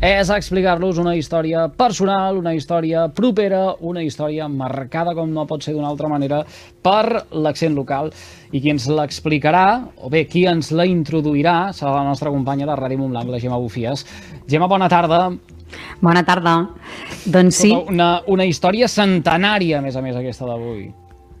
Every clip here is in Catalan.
és explicar-los una història personal, una història propera, una història marcada, com no pot ser d'una altra manera, per l'accent local. I qui ens l'explicarà, o bé, qui ens la introduirà, serà la nostra companya de Ràdio Montblanc, la Gemma Bufies. Gemma, bona tarda. Bona tarda. Doncs sí. Una, una història centenària, a més a més, aquesta d'avui.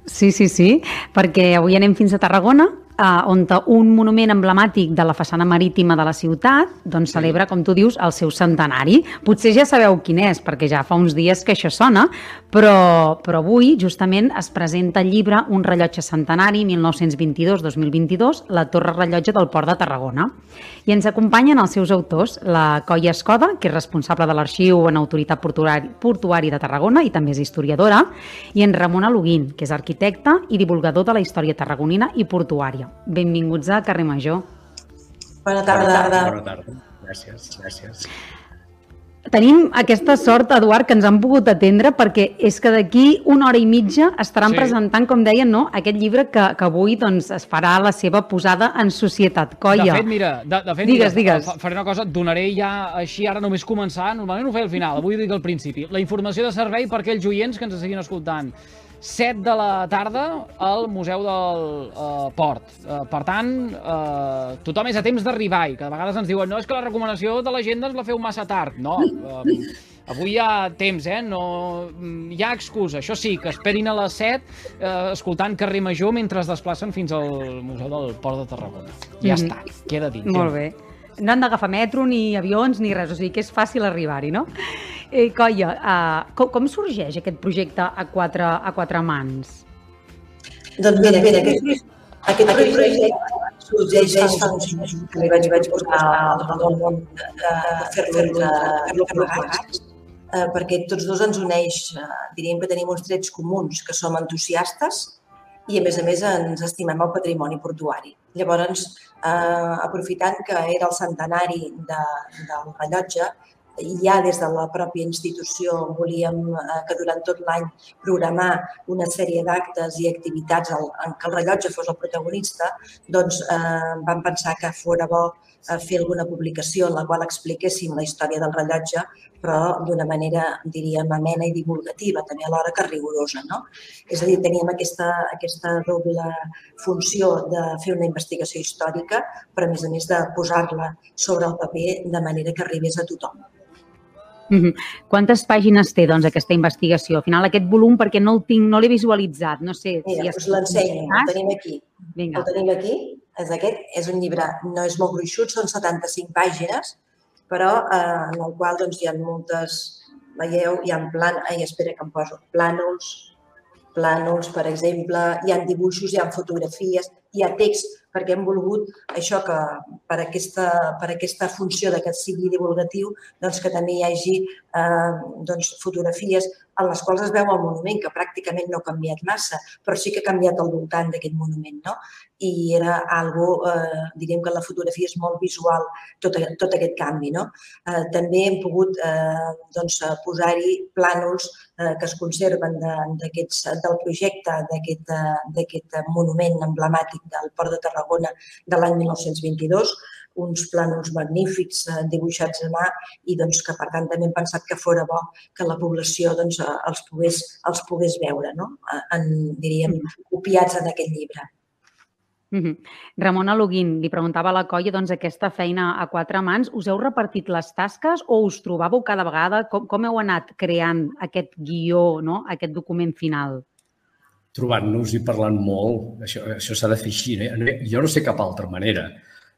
Sí, sí, sí, perquè avui anem fins a Tarragona, eh, on un monument emblemàtic de la façana marítima de la ciutat doncs, celebra, com tu dius, el seu centenari. Potser ja sabeu quin és, perquè ja fa uns dies que això sona, però, però avui justament es presenta el llibre Un rellotge centenari 1922-2022, la Torre Rellotge del Port de Tarragona. I ens acompanyen els seus autors, la Coia Escoda, que és responsable de l'arxiu en autoritat portuari, portuari de Tarragona i també és historiadora, i en Ramon Aluguín, que és arquitecte i divulgador de la història tarragonina i portuària. Benvinguts a Carrer Major. Bona tarda. Bona tarda. Bona tarda. Gràcies, gràcies. Tenim aquesta sort, Eduard, que ens han pogut atendre perquè és que d'aquí una hora i mitja estaran sí. presentant, com deien, no, aquest llibre que, que avui doncs, es farà la seva posada en societat. Coia. De fet, mira, de, de fet, digues, mira, digues. faré una cosa, donaré ja així ara només començar, normalment ho feia al final, avui ho dic al principi, la informació de servei per aquells oients que ens estiguin escoltant. 7 de la tarda al Museu del uh, Port. Uh, per tant, uh, tothom és a temps d'arribar-hi, que de vegades ens diuen no, és que la recomanació de l'agenda ens la feu massa tard. No, uh, avui hi ha temps, eh? No, mm, hi ha excusa. Això sí, que esperin a les 7 uh, escoltant Carrer Major mentre es desplacen fins al Museu del Port de Tarragona. Ja mm -hmm. està, queda dit. Molt bé. No han d'agafar metro, ni avions, ni res, o sigui que és fàcil arribar-hi, no? Eh, Coia, uh, com, com sorgeix aquest projecte a quatre, a quatre mans? Doncs mira, mira aquest, aquest projecte sorgeix fa uns mesos que li vaig, vaig posar al món de fer-lo plegats, eh, perquè tots dos ens uneix, eh, diríem que tenim uns trets comuns, que som entusiastes i, a més a més, ens estimem el patrimoni portuari. Llavors, eh, aprofitant que era el centenari de, del rellotge, ja des de la pròpia institució volíem eh, que durant tot l'any programar una sèrie d'actes i activitats en què el rellotge fos el protagonista, doncs eh, vam pensar que fora bo eh, fer alguna publicació en la qual expliquéssim la història del rellotge, però d'una manera, diríem, amena i divulgativa, també alhora que rigorosa. No? És a dir, teníem aquesta, aquesta doble funció de fer una investigació històrica, però a més a més de posar-la sobre el paper de manera que arribés a tothom. Mm -hmm. Quantes pàgines té, doncs, aquesta investigació? Al final, aquest volum, perquè no el tinc, no l'he visualitzat, no sé. Mira, si us l'ensenyo, el tenim aquí. Vinga. El tenim aquí, és aquest, és un llibre, no és molt gruixut, són 75 pàgines, però eh, en el qual doncs, hi ha moltes, veieu, hi ha plan, ai, espera que em poso, plànols, plànols, per exemple, hi ha dibuixos, hi ha fotografies, hi ha text, perquè hem volgut això que per aquesta, per aquesta funció de que sigui divulgatiu, doncs que també hi hagi eh, doncs, fotografies en les quals es veu el monument, que pràcticament no ha canviat massa, però sí que ha canviat al voltant d'aquest monument. No? I era algo, eh, diríem que la fotografia és molt visual, tot, tot aquest canvi. No? Eh, també hem pogut eh, doncs, posar-hi plànols eh, que es conserven de, del projecte d'aquest monument emblemàtic del Port de Tarragona de l'any 1922, uns plànols magnífics eh, dibuixats a mà i doncs, que per tant també hem pensat que fora bo que la població doncs, eh, els, pogués, els pogués veure, no? en, diríem, copiats en aquest llibre. Mm -hmm. Ramon Aluguín, li preguntava a la colla doncs, aquesta feina a quatre mans. Us heu repartit les tasques o us trobàveu cada vegada? Com, com heu anat creant aquest guió, no? aquest document final? Trobant-nos i parlant molt. Això, això s'ha de fer així. Eh? Jo no sé cap altra manera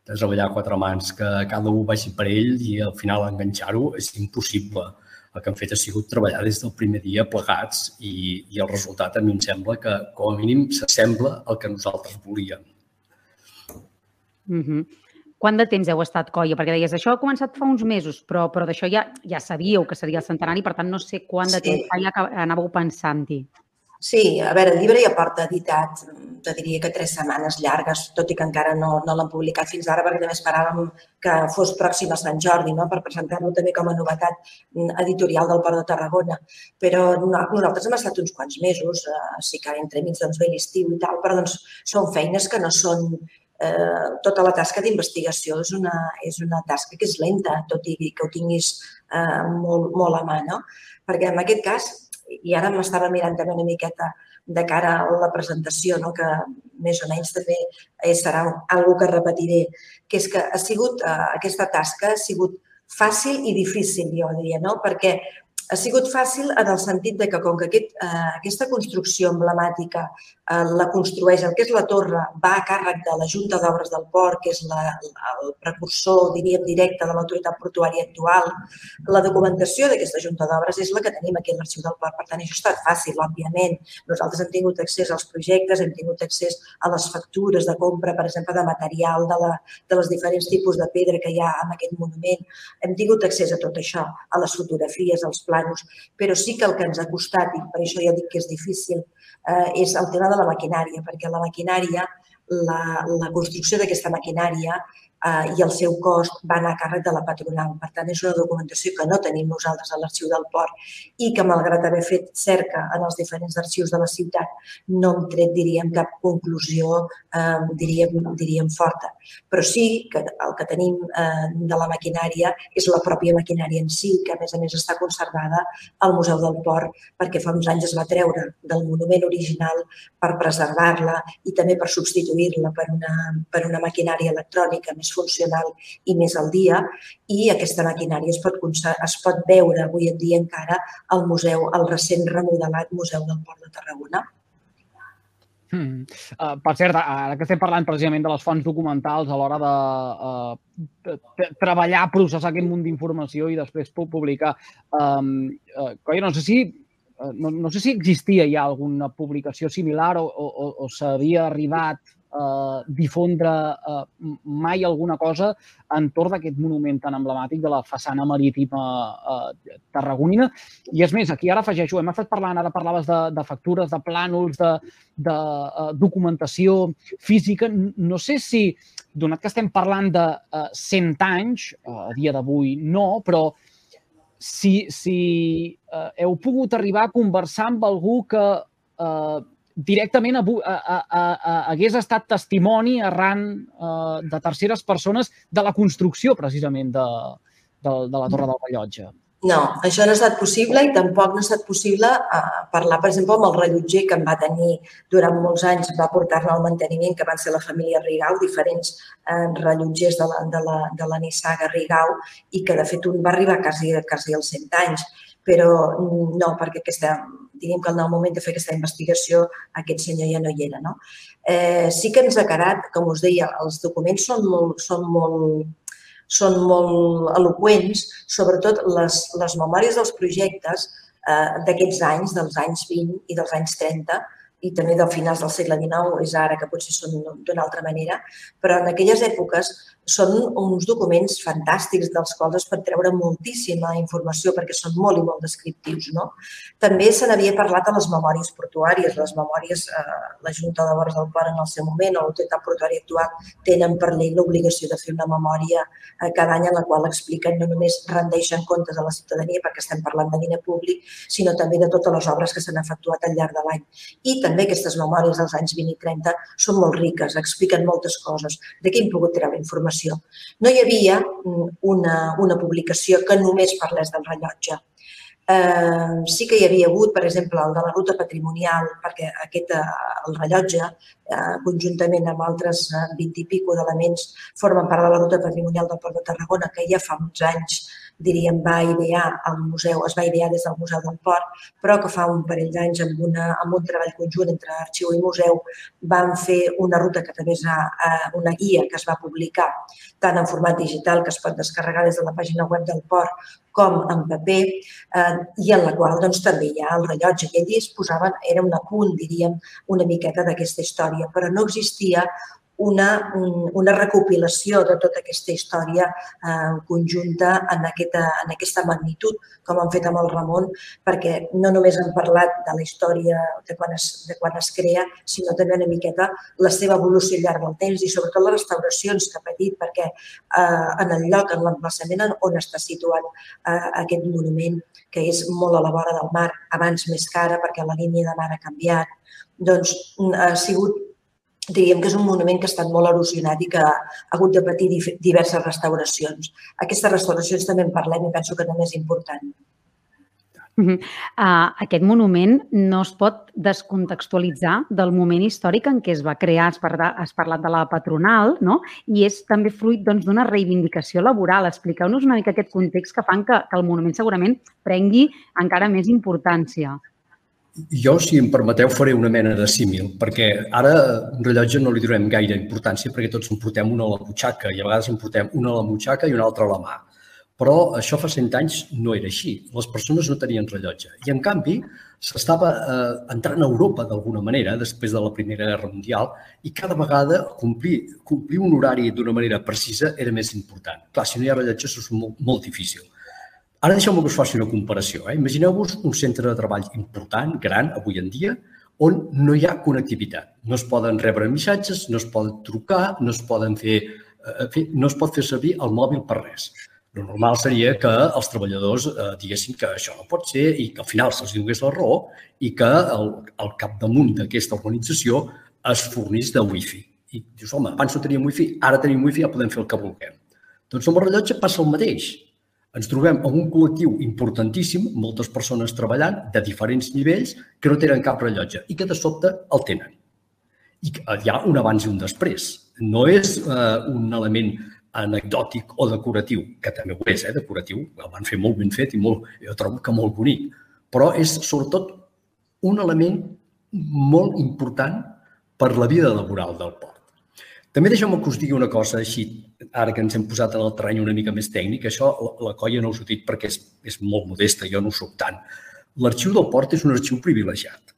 de treballar a quatre mans, que cada un vagi per ell i al final enganxar-ho és impossible. El que hem fet ha sigut treballar des del primer dia plegats i, i el resultat a mi em sembla que, com a mínim, s'assembla al que nosaltres volíem. Mm -hmm. Quant de temps heu estat colla? Perquè deies, això ha començat fa uns mesos, però, però d'això ja, ja sabíeu que seria el centenari, per tant, no sé quant de sí. temps ja anàveu pensant-hi. Sí, a veure, el llibre ja porta editat, te diria que tres setmanes llargues, tot i que encara no, no l'han publicat fins ara, perquè també esperàvem que fos pròxim a Sant Jordi, no? per presentar-lo també com a novetat editorial del Port de Tarragona. Però no, nosaltres hem estat uns quants mesos, eh, sí que entre mig doncs, ve l'estiu i tal, però doncs, són feines que no són eh, tota la tasca d'investigació és una, és una tasca que és lenta, tot i que ho tinguis eh, molt, molt a mà, no? Perquè en aquest cas, i ara m'estava mirant també una miqueta de cara a la presentació, no? que més o menys també serà algo que repetiré, que és que ha sigut, eh, aquesta tasca ha sigut fàcil i difícil, jo diria, no? perquè ha sigut fàcil en el sentit de que com que aquest, eh, aquesta construcció emblemàtica eh, la construeix, el que és la torre, va a càrrec de la Junta d'Obres del Port, que és la, el precursor, diríem, directe de l'autoritat portuària actual, la documentació d'aquesta Junta d'Obres és la que tenim aquí a l'Arxiu del Port. Per tant, això ha estat fàcil, òbviament. Nosaltres hem tingut accés als projectes, hem tingut accés a les factures de compra, per exemple, de material, de, la, de les diferents tipus de pedra que hi ha en aquest monument. Hem tingut accés a tot això, a les fotografies, als planos, però sí que el que ens ha costat, i per això ja dic que és difícil, eh, és el tema de la maquinària, perquè la maquinària, la, la construcció d'aquesta maquinària eh, i el seu cost va anar a càrrec de la patronal. Per tant, és una documentació que no tenim nosaltres a l'arxiu del port i que, malgrat haver fet cerca en els diferents arxius de la ciutat, no hem tret, diríem, cap conclusió, eh, diríem, diríem forta. Però sí que el que tenim eh, de la maquinària és la pròpia maquinària en si, que a més a més està conservada al Museu del Port, perquè fa uns anys es va treure del monument original per preservar-la i també per substituir-la per, una, per una maquinària electrònica més funcional i més al dia i aquesta maquinària es pot, es pot veure avui en dia encara al museu, al recent remodelat Museu del Port de Tarragona. Hmm. Uh, per cert, ara que estem parlant precisament de les fonts documentals a l'hora de uh, treballar, processar aquest munt d'informació i després publicar, um, uh, coi, no sé si no, no sé si existia ja alguna publicació similar o, o, o s'havia arribat eh, difondre eh, mai alguna cosa entorn d'aquest monument tan emblemàtic de la façana marítima eh, tarragonina. I és més, aquí ara afegeixo, hem estat parlant, ara parlaves de, de factures, de plànols, de, de uh, documentació física. No sé si, donat que estem parlant de uh, 100 anys, uh, a dia d'avui no, però si, si uh, heu pogut arribar a conversar amb algú que uh, directament a, a, a, a, hagués estat testimoni arran uh, de terceres persones de la construcció, precisament, de, de, de la Torre del Rellotge. No, això no ha estat possible i tampoc no ha estat possible uh, parlar, per exemple, amb el rellotger que em va tenir durant molts anys, va portar-ne al manteniment, que van ser la família Rigau, diferents uh, rellotgers de la, de, la, de la Nissaga Rigau, i que, de fet, un va arribar quasi, quasi als 100 anys. Però mm, no, perquè aquesta, diríem que en el moment de fer aquesta investigació aquest senyor ja no hi era. No? Eh, sí que ens ha quedat, com us deia, els documents són molt, són molt, són molt eloqüents, sobretot les, les memòries dels projectes eh, d'aquests anys, dels anys 20 i dels anys 30, i també del finals del segle XIX, és ara que potser són d'una altra manera, però en aquelles èpoques són uns documents fantàstics dels quals es pot treure moltíssima informació perquè són molt i molt descriptius. No? També se n'havia parlat a les memòries portuàries. Les memòries, eh, la Junta de Bors del Port en el seu moment o l'autoritat portuària actual tenen per llei l'obligació de fer una memòria eh, cada any en la qual expliquen no només rendeixen comptes a la ciutadania perquè estem parlant de diner públic, sinó també de totes les obres que s'han efectuat al llarg de l'any. I també aquestes memòries dels anys 20 i 30 són molt riques, expliquen moltes coses. De què hem pogut treure informació informació. No hi havia una, una publicació que només parlés del rellotge. Eh, sí que hi havia hagut, per exemple, el de la ruta patrimonial, perquè aquest, eh, el rellotge, eh, conjuntament amb altres 20 i pico d'elements, formen part de la ruta patrimonial del Port de Tarragona, que ja fa uns anys diríem, va idear el museu, es va idear des del Museu del Port, però que fa un parell d'anys amb, una, amb un treball conjunt entre arxiu i museu van fer una ruta que també és una guia que es va publicar tant en format digital que es pot descarregar des de la pàgina web del port com en paper eh, i en la qual doncs, també hi ha el rellotge. I allí es posaven, era un apunt, diríem, una miqueta d'aquesta història, però no existia una, una recopilació de tota aquesta història eh, conjunta en aquesta, en aquesta magnitud, com han fet amb el Ramon, perquè no només han parlat de la història de quan es, de quan es crea, sinó també una miqueta la seva evolució al llarg del temps i sobretot les restauracions que ha patit, perquè eh, en el lloc, en l'emplaçament on està situat eh, aquest monument, que és molt a la vora del mar, abans més cara perquè la línia de mar ha canviat, doncs ha sigut diríem que és un monument que ha estat molt erosionat i que ha hagut de patir diverses restauracions. Aquestes restauracions també en parlem i penso que també és important. Uh, aquest monument no es pot descontextualitzar del moment històric en què es va crear. Parlat, has parlat de la patronal no? i és també fruit doncs, d'una doncs, reivindicació laboral. Expliqueu-nos una mica aquest context que fan que, que el monument segurament prengui encara més importància. Jo, si em permeteu, faré una mena de símil, perquè ara un rellotge no li donem gaire importància perquè tots en portem una a la butxaca i a vegades en portem una a la butxaca i una altra a la mà. Però això fa 100 anys no era així. Les persones no tenien rellotge. I, en canvi, s'estava eh, entrant a Europa d'alguna manera després de la Primera Guerra Mundial i cada vegada complir, complir un horari d'una manera precisa era més important. Clar, si no hi ha rellotge, és molt, molt difícil. Ara deixeu-me que us faci una comparació. Eh? Imagineu-vos un centre de treball important, gran, avui en dia, on no hi ha connectivitat. No es poden rebre missatges, no es poden trucar, no es poden fer, eh, fer no es pot fer servir el mòbil per res. El normal seria que els treballadors eh, diguessin que això no pot ser i que al final se'ls donés la raó i que el, el capdamunt d'aquesta organització es fornís de wifi. I dius, home, abans no teníem wifi, ara tenim wifi, ja podem fer el que vulguem. Doncs amb el rellotge passa el mateix ens trobem amb un col·lectiu importantíssim, moltes persones treballant de diferents nivells que no tenen cap rellotge i que de sobte el tenen. I hi ha un abans i un després. No és eh, un element anecdòtic o decoratiu, que també ho és, eh, decoratiu, el van fer molt ben fet i molt, jo trobo que molt bonic, però és sobretot un element molt important per la vida laboral del poble. També deixeu-me que us digui una cosa així, ara que ens hem posat en el terreny una mica més tècnic, això la, la colla no us ho dic perquè és, és molt modesta, jo no ho soc tant. L'arxiu del port és un arxiu privilegiat,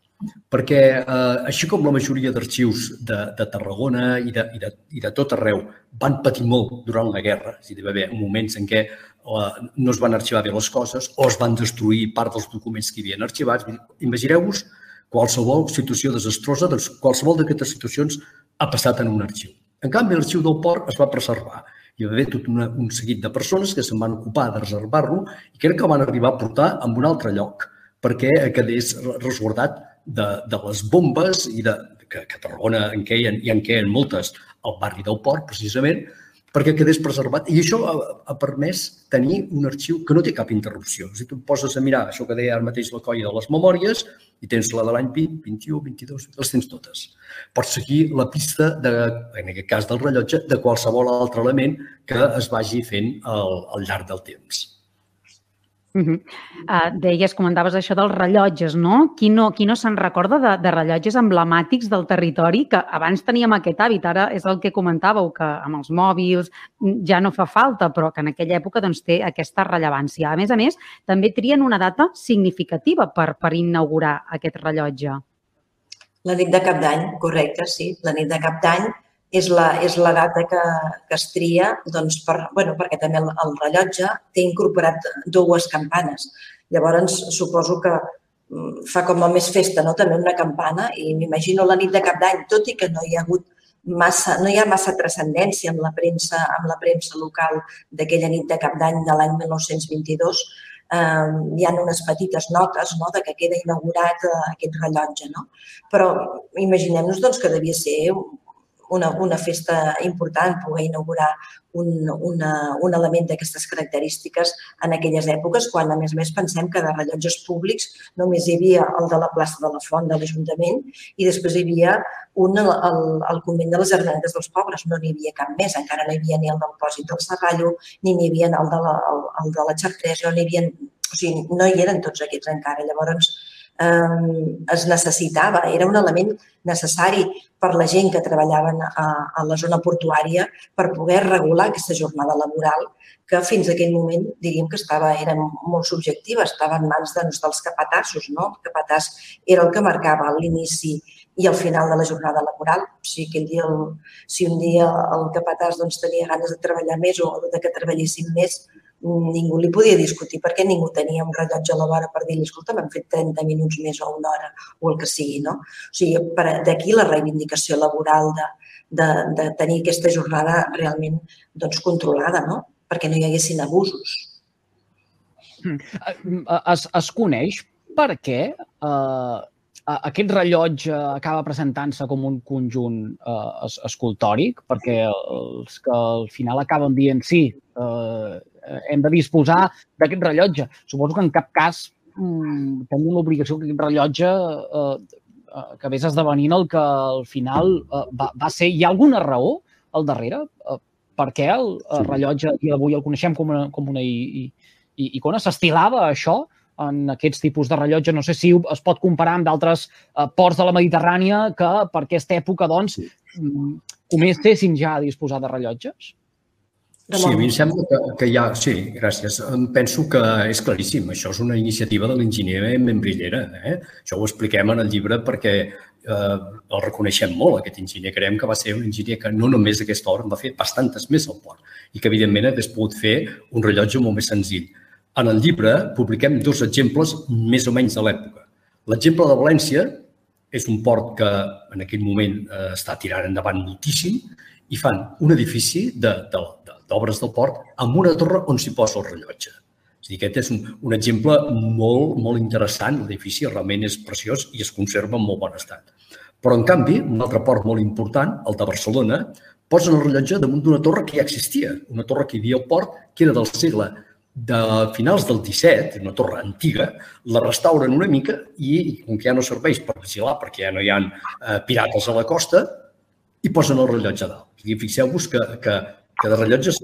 perquè eh, així com la majoria d'arxius de, de Tarragona i de, i, de, i de tot arreu van patir molt durant la guerra, és a dir, va haver moments en què eh, no es van arxivar bé les coses o es van destruir part dels documents que hi havien arxivats. Imagineu-vos qualsevol situació desastrosa, doncs qualsevol d'aquestes situacions ha passat en un arxiu. En canvi, l'arxiu del port es va preservar. Hi va haver tot una, un seguit de persones que se'n van ocupar de reservar-lo i crec que van arribar a portar en un altre lloc perquè quedés resguardat de, de les bombes i de, que, que Tarragona en queien, i en queien moltes al barri del port, precisament, perquè quedés preservat. I això ha, ha permès tenir un arxiu que no té cap interrupció. Si tu poses a mirar això que deia ara mateix la colla de les memòries i tens la de l'any 20, 21, 22, les tens totes. Pots seguir la pista, de, en aquest cas del rellotge, de qualsevol altre element que es vagi fent al, al llarg del temps. Uh -huh. uh, deies, comentaves això dels rellotges, no? Qui no, qui no se'n recorda de, de rellotges emblemàtics del territori que abans teníem aquest hàbit, ara és el que comentàveu, que amb els mòbils ja no fa falta, però que en aquella època doncs, té aquesta rellevància. A més a més, també trien una data significativa per, per inaugurar aquest rellotge. La nit de cap d'any, correcte, sí. La nit de cap d'any és la, és la data que, que es tria doncs, per, bueno, perquè també el, el rellotge té incorporat dues campanes. Llavors, suposo que mm, fa com a més festa, no? també una campana, i m'imagino la nit de cap d'any, tot i que no hi ha hagut massa, no hi ha massa transcendència amb la premsa, amb la premsa local d'aquella nit de cap d'any de l'any 1922, eh, hi ha unes petites notes no, de que queda inaugurat eh, aquest rellotge. No? Però imaginem-nos doncs, que devia ser una, una festa important, poder inaugurar un, una, un element d'aquestes característiques en aquelles èpoques, quan a més a més pensem que de rellotges públics només hi havia el de la plaça de la Font de l'Ajuntament i després hi havia un al, al, convent de les Hermanetes dels Pobres, no n'hi havia cap més, encara no hi havia ni el del Pòsit del Serrallo, ni n'hi havia el de la, el, el de la Xartresa, no n'hi havia, o sigui, no hi eren tots aquests encara. Llavors, es necessitava, era un element necessari per la gent que treballaven a, a la zona portuària per poder regular aquesta jornada laboral que fins aquell moment diríem que estava, era molt subjectiva, estava en mans doncs, dels capatassos. No? El capatàs era el que marcava l'inici i el final de la jornada laboral. O sigui, aquell dia, el, si un dia el capatàs doncs, tenia ganes de treballar més o de que treballessin més, ningú li podia discutir perquè ningú tenia un rellotge a la vora per dir-li, escolta, m'han fet 30 minuts més o una hora o el que sigui, no? O sigui, d'aquí la reivindicació laboral de, de, de tenir aquesta jornada realment doncs, controlada, no? Perquè no hi haguessin abusos. Hmm. Es, es coneix per què eh, aquest rellotge acaba presentant-se com un conjunt uh, escultòric, perquè els que al final acaben dient sí, uh, hem de disposar d'aquest rellotge. Suposo que en cap cas um, tenim l'obligació que aquest rellotge uh, uh, acabés esdevenint el que al final uh, va, va ser... Hi ha alguna raó al darrere? Per què el, el rellotge, i avui el coneixem com una, com una i, i, icona, s'estilava això en aquests tipus de rellotge. No sé si es pot comparar amb d'altres eh, ports de la Mediterrània que per aquesta època, doncs, mm, comencessin ja a disposar de rellotges? Sí, a mi em sembla que, que hi ha... Sí, gràcies. Em penso que és claríssim. Això és una iniciativa de l'enginyer Membrillera. Eh? Això ho expliquem en el llibre perquè eh, el reconeixem molt, aquest enginyer. Creiem que va ser un enginyer que no només aquesta obra en va fer bastantes més al port i que, evidentment, hagués pogut fer un rellotge molt més senzill. En el llibre publiquem dos exemples més o menys de l'època. L'exemple de València és un port que en aquell moment eh, està tirant endavant moltíssim i fan un edifici d'obres de, de, del port amb una torre on s'hi posa el rellotge. És dir, aquest és un, un exemple molt, molt interessant. L'edifici realment és preciós i es conserva en molt bon estat. Però, en canvi, un altre port molt important, el de Barcelona, posen el rellotge damunt d'una torre que ja existia, una torre que hi havia al port, que era del segle de finals del 17, una torre antiga, la restauren una mica i, com que ja no serveix per vigilar perquè ja no hi ha eh, pirates a la costa, i posen el rellotge dalt. I fixeu-vos que, que, que de rellotges,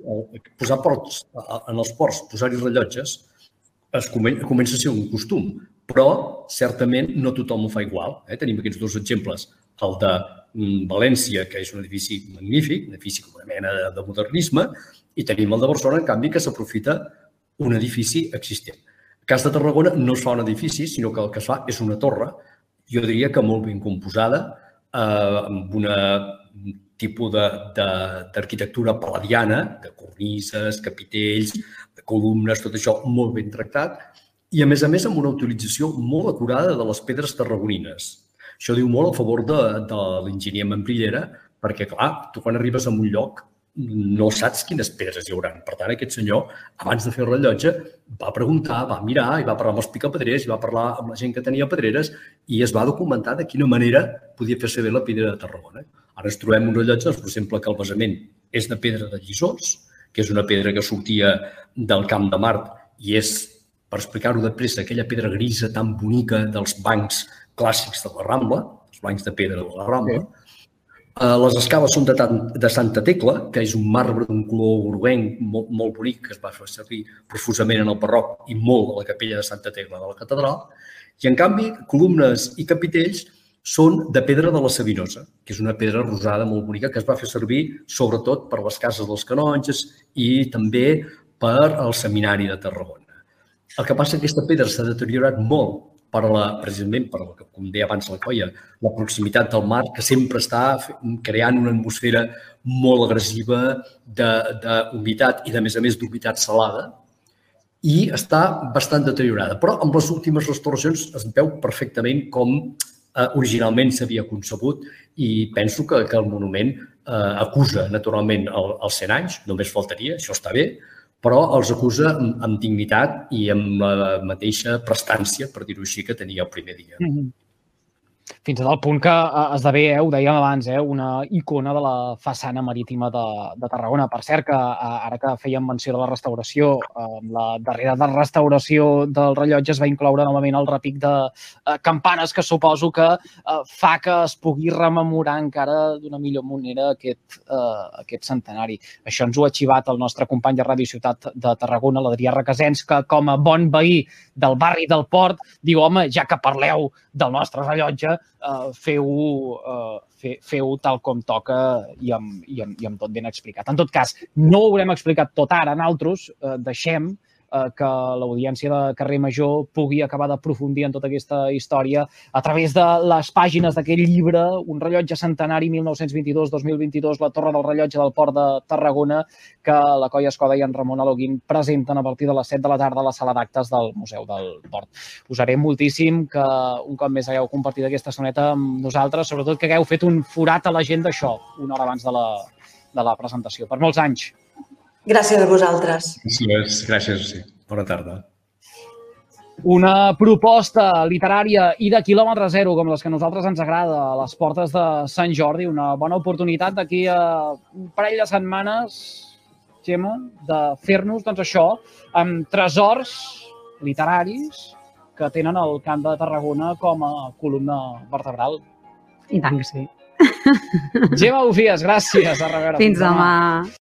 posar ports, en els ports, posar-hi rellotges, es comença a ser un costum, però certament no tothom ho fa igual. Eh? Tenim aquests dos exemples, el de mm, València, que és un edifici magnífic, un edifici com una mena de, de modernisme, i tenim el de Barcelona, en canvi, que s'aprofita un edifici existent. En cas de Tarragona no es fa un edifici, sinó que el que es fa és una torre, jo diria que molt ben composada, eh, amb una tipus d'arquitectura paladiana, de cornises, capitells, de columnes, tot això molt ben tractat, i a més a més amb una utilització molt acurada de les pedres tarragonines. Això diu molt a favor de, de l'enginyer Membrillera, perquè, clar, tu quan arribes a un lloc no saps quines pedres hi haurà. Per tant, aquest senyor, abans de fer el rellotge, va preguntar, va mirar i va parlar amb els picapedrers i va parlar amb la gent que tenia pedreres i es va documentar de quina manera podia fer-se bé la pedra de Tarragona. Ara ens trobem un rellotge, per exemple, que el basament és de pedra de Llisós, que és una pedra que sortia del Camp de Mart i és, per explicar-ho de pressa, aquella pedra grisa tan bonica dels bancs clàssics de la Rambla, els bancs de pedra de la Rambla, sí Eh, les escales són de, de Santa Tecla, que és un marbre d'un color groguenc molt, molt bonic que es va fer servir profusament en el barroc i molt a la capella de Santa Tecla de la catedral. I, en canvi, columnes i capitells són de pedra de la Sabinosa, que és una pedra rosada molt bonica que es va fer servir sobretot per les cases dels canonges i també per al seminari de Tarragona. El que passa és que aquesta pedra s'ha deteriorat molt per la, precisament per la que, com deia abans la colla, la proximitat del mar, que sempre està creant una atmosfera molt agressiva d'humitat i, de més a més, d'humitat salada, i està bastant deteriorada. Però amb les últimes restauracions es veu perfectament com eh, originalment s'havia concebut i penso que, que el monument eh, acusa naturalment el, els 100 anys, només faltaria, això està bé, però els acusa amb, amb dignitat i amb la mateixa prestància, per dir-ho així, que tenia el primer dia. Mm -hmm fins a tal punt que eh, esdevé, eh, ho dèiem abans, eh, una icona de la façana marítima de, de Tarragona. Per cert, que eh, ara que fèiem menció de la restauració, amb la darrera de restauració del rellotge es va incloure novament el repic de campanes que suposo que fa que es pugui rememorar encara d'una millor manera aquest, aquest centenari. Això ens ho ha xivat el nostre company de Ràdio Ciutat de Tarragona, l'Adrià Requesens, que com a bon veí del barri del Port diu, home, ja que parleu del nostre rellotge, eh, feu-ho eh, fe, feu tal com toca i amb, i, amb, i amb tot ben explicat. En tot cas, no ho haurem explicat tot ara, altres, eh, deixem eh, que l'audiència de Carrer Major pugui acabar d'aprofundir en tota aquesta història a través de les pàgines d'aquell llibre, Un rellotge centenari 1922-2022, la torre del rellotge del port de Tarragona, que la Colla Escoda i en Ramon Aloguin presenten a partir de les 7 de la tarda a la sala d'actes del Museu del Port. Us haré moltíssim que un cop més hagueu compartit aquesta soneta amb nosaltres, sobretot que hagueu fet un forat a la gent d'això, una hora abans de la, de la presentació. Per molts anys. Gràcies a vosaltres. Gràcies, gràcies. Bona tarda. una proposta literària i de quilòmetre zero, com les que a nosaltres ens agrada, a les portes de Sant Jordi, una bona oportunitat d'aquí a un parell de setmanes, Gemma, de fer-nos, doncs això, amb tresors literaris que tenen el Camp de Tarragona com a columna vertebral. I tant que sí. Gemma Bufies, gràcies. A reveure. Fins demà.